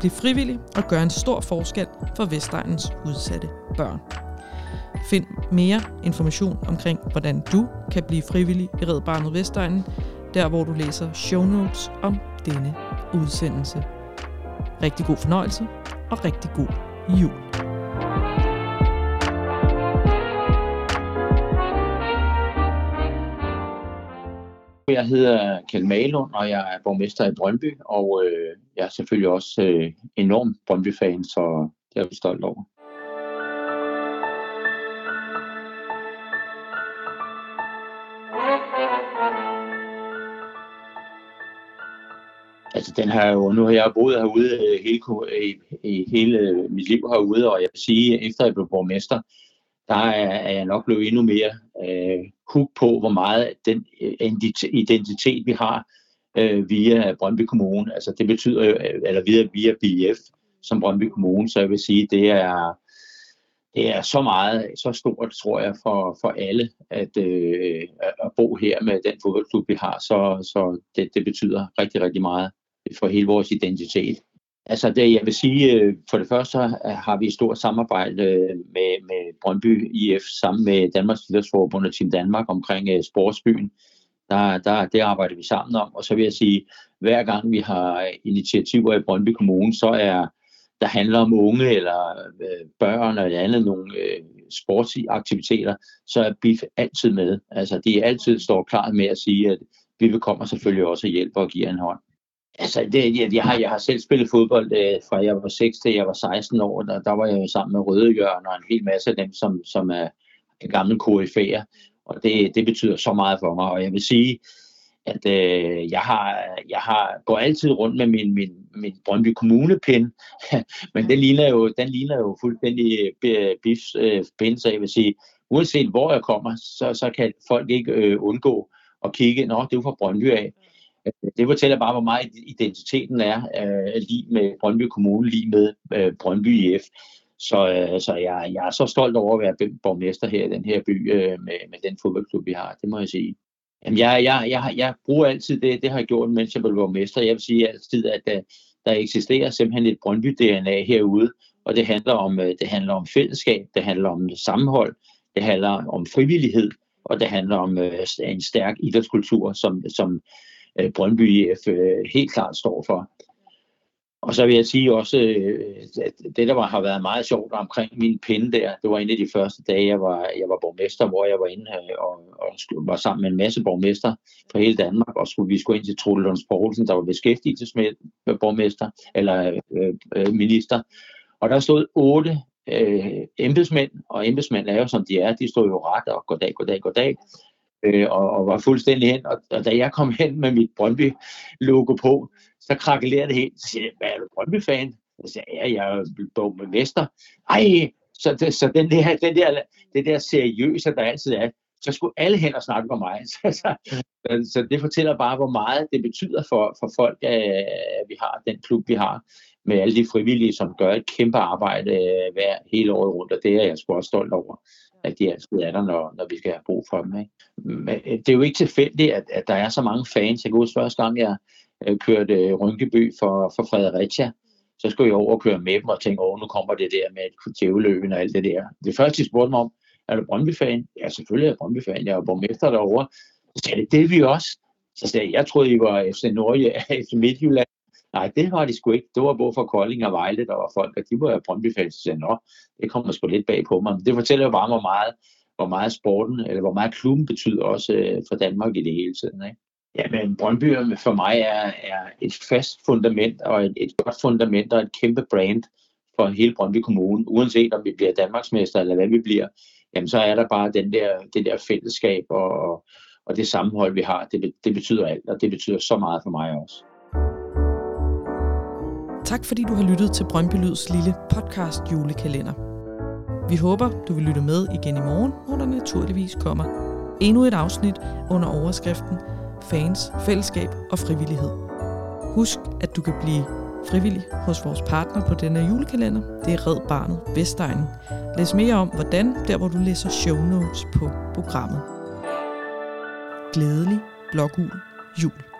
Bliv frivillig og gør en stor forskel for Vestegnens udsatte børn. Find mere information omkring, hvordan du kan blive frivillig i Red Barnet Vestegnen, der hvor du læser show notes om denne udsendelse. Rigtig god fornøjelse og rigtig god jul. Jeg hedder Kjeld Malund, og jeg er borgmester i Brøndby, og øh, jeg er selvfølgelig også øh, enorm Brøndby-fan, så det er vi stolt over. Altså, den har jo, nu har jeg boet herude øh, hele, i, i hele øh, mit liv herude, og jeg vil sige, efter jeg blev borgmester, der er, er jeg nok blevet endnu mere øh, hug på, hvor meget den øh, identitet, vi har øh, via Brøndby Kommune, altså det betyder jo, øh, eller via, via BF som Brøndby Kommune, så jeg vil sige, det er, det er så meget, så stort, tror jeg, for, for alle, at, øh, at bo her med den fodboldklub, vi har, så, så det, det betyder rigtig, rigtig meget for hele vores identitet. Altså det, jeg vil sige, øh, for det første har vi et stort samarbejde øh, med, med Brøndby IF sammen med Danmarks Idrætsforbund og Team Danmark omkring sportsbyen. Der, der, det arbejder vi sammen om, og så vil jeg sige, hver gang vi har initiativer i Brøndby Kommune, så er der handler om unge eller øh, børn eller andet nogle øh, sportsaktiviteter, så er BIF altid med. Altså de er altid står klar med at sige, at vi kommer selvfølgelig også og hjælper og giver en hånd. Altså, det, jeg, jeg, har, jeg har selv spillet fodbold øh, fra jeg var 6 til jeg var 16 år. Der, der var jeg jo sammen med Røde Jørgen og en hel masse af dem, som, som er gamle KF'er. Og det, det betyder så meget for mig. Og jeg vil sige, at øh, jeg, har, jeg har, går altid rundt med min, min, min Brøndby Kommune-pin, men den ligner jo, den ligner jo fuldstændig øh, Biffs øh, pin, så jeg vil sige, uanset hvor jeg kommer, så, så kan folk ikke øh, undgå at kigge, nå, det er jo fra Brøndby af. Øh, det fortæller bare, hvor meget identiteten er øh, lige med Brøndby Kommune, lige med øh, Brøndby IF. Så, øh, så jeg, jeg er så stolt over at være borgmester her i den her by øh, med, med den fodboldklub, vi har. Det må jeg sige. Jamen, jeg, jeg, jeg, jeg bruger altid det, det har jeg gjort, mens jeg blev borgmester. Jeg vil sige altid, at der, der eksisterer simpelthen et Brøndby-DNA herude, og det handler, om, øh, det handler om fællesskab, det handler om sammenhold, det handler om frivillighed, og det handler om øh, en stærk idrætskultur, som, som øh, Brøndby IF øh, helt klart står for. Og så vil jeg sige også, øh, at det der var, har været meget sjovt omkring min pinde der, det var en af de første dage, jeg var, jeg var borgmester, hvor jeg var inde øh, og, og var sammen med en masse borgmester fra hele Danmark, og skulle, vi skulle ind til Trude Lunds Poulsen, der var beskæftigelsesborgmester, eller øh, øh, minister. Og der stod otte øh, embedsmænd, og embedsmænd er jo som de er, de stod jo ret og goddag, goddag, goddag øh, og, og var fuldstændig hen. Og, og da jeg kom hen med mit Brøndby-logo på, så krakkelerede det helt. Så siger jeg, hvad er du Brøndby-fan? Så sagde jeg, ja, jeg er med mester. Ej, så, det, så den der, den der, det der seriøse, der altid er, så skulle alle hen og snakke med mig. Så, så, så det fortæller bare, hvor meget det betyder for, for folk, at vi har den klub, vi har, med alle de frivillige, som gør et kæmpe arbejde øh, hver hele året rundt, og det er jeg sgu også stolt over at de altid er der, når, når vi skal have brug for dem. Ikke? Men øh, det er jo ikke tilfældigt, at, at der er så mange fans. Jeg kan huske første gang, jeg øh, kørte øh, Rynkeby for, for Fredericia, så skulle jeg over og køre med dem og tænke, åh, nu kommer det der med djæveløben og alt det der. Det første, de spurgte mig om, er du Brøndby-fan? Ja, selvfølgelig er jeg Brøndby-fan. Jeg er borgmester derovre. Så sagde det, det er vi også. Så sagde jeg, jeg troede, I var FC Norge, FC Midtjylland. Nej, det var de sgu ikke. Det var både for Kolding og Vejle, der var folk, og de var Brøndby-fans. Så nå, det kommer sgu lidt bag på mig. Men det fortæller jo bare, hvor meget, hvor meget sporten, eller hvor meget klubben betyder også øh, for Danmark i det hele tiden. Ikke? Ja, men Brøndby for mig er, er et fast fundament, og et, et godt fundament, og et kæmpe brand for hele Brøndby Kommune. Uanset om vi bliver Danmarksmester, eller hvad vi bliver, jamen så er der bare den der, det der fællesskab, og, og det sammenhold, vi har. Det, det betyder alt, og det betyder så meget for mig også. Tak fordi du har lyttet til Brøndby Lyds lille podcast julekalender. Vi håber, du vil lytte med igen i morgen, hvor der naturligvis kommer endnu et afsnit under overskriften Fans, Fællesskab og Frivillighed. Husk, at du kan blive frivillig hos vores partner på denne julekalender. Det er Red Barnet Vestegnen. Læs mere om, hvordan, der hvor du læser show notes på programmet. Glædelig blågul jul.